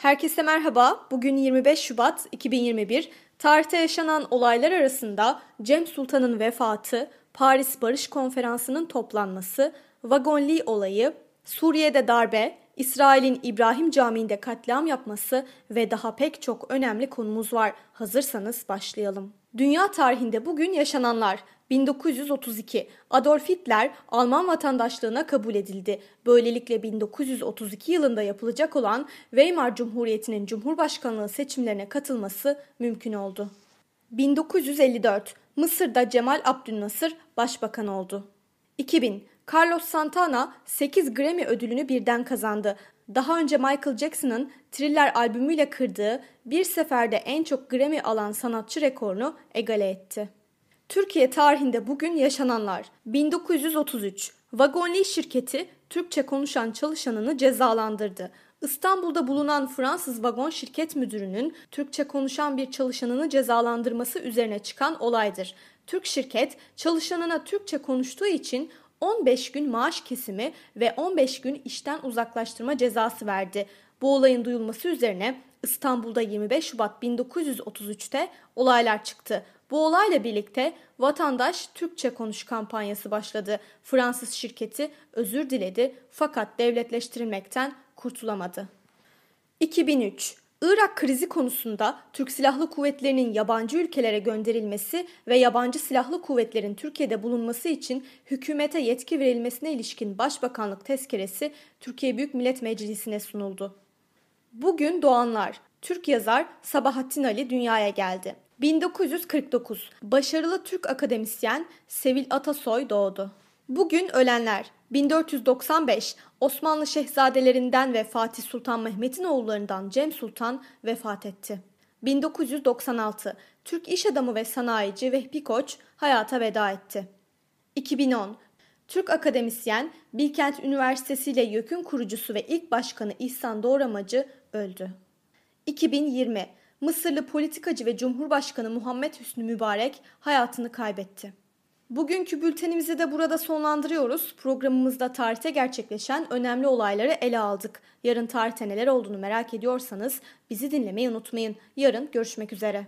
Herkese merhaba. Bugün 25 Şubat 2021. Tarihte yaşanan olaylar arasında Cem Sultan'ın vefatı, Paris Barış Konferansı'nın toplanması, Vagonli olayı, Suriye'de darbe, İsrail'in İbrahim Camii'nde katliam yapması ve daha pek çok önemli konumuz var. Hazırsanız başlayalım. Dünya tarihinde bugün yaşananlar 1932 Adolf Hitler Alman vatandaşlığına kabul edildi. Böylelikle 1932 yılında yapılacak olan Weimar Cumhuriyeti'nin Cumhurbaşkanlığı seçimlerine katılması mümkün oldu. 1954 Mısır'da Cemal Abdülnasır başbakan oldu. 2000 Carlos Santana 8 Grammy ödülünü birden kazandı. Daha önce Michael Jackson'ın Thriller albümüyle kırdığı bir seferde en çok Grammy alan sanatçı rekorunu egale etti. Türkiye tarihinde bugün yaşananlar 1933 Vagonli şirketi Türkçe konuşan çalışanını cezalandırdı. İstanbul'da bulunan Fransız vagon şirket müdürünün Türkçe konuşan bir çalışanını cezalandırması üzerine çıkan olaydır. Türk şirket çalışanına Türkçe konuştuğu için 15 gün maaş kesimi ve 15 gün işten uzaklaştırma cezası verdi. Bu olayın duyulması üzerine İstanbul'da 25 Şubat 1933'te olaylar çıktı. Bu olayla birlikte vatandaş Türkçe konuş kampanyası başladı. Fransız şirketi özür diledi fakat devletleştirilmekten kurtulamadı. 2003 Irak krizi konusunda Türk Silahlı Kuvvetleri'nin yabancı ülkelere gönderilmesi ve yabancı silahlı kuvvetlerin Türkiye'de bulunması için hükümete yetki verilmesine ilişkin Başbakanlık tezkeresi Türkiye Büyük Millet Meclisi'ne sunuldu. Bugün doğanlar Türk yazar Sabahattin Ali dünyaya geldi. 1949 başarılı Türk akademisyen Sevil Atasoy doğdu. Bugün ölenler 1495 Osmanlı şehzadelerinden ve Fatih Sultan Mehmet'in oğullarından Cem Sultan vefat etti. 1996 Türk iş adamı ve sanayici Vehbi Koç hayata veda etti. 2010 Türk akademisyen Bilkent Üniversitesi ile YÖK'ün kurucusu ve ilk başkanı İhsan Doğramacı öldü. 2020 Mısırlı politikacı ve Cumhurbaşkanı Muhammed Hüsnü Mübarek hayatını kaybetti. Bugünkü bültenimizi de burada sonlandırıyoruz. Programımızda tarihte gerçekleşen önemli olayları ele aldık. Yarın tarihte neler olduğunu merak ediyorsanız bizi dinlemeyi unutmayın. Yarın görüşmek üzere.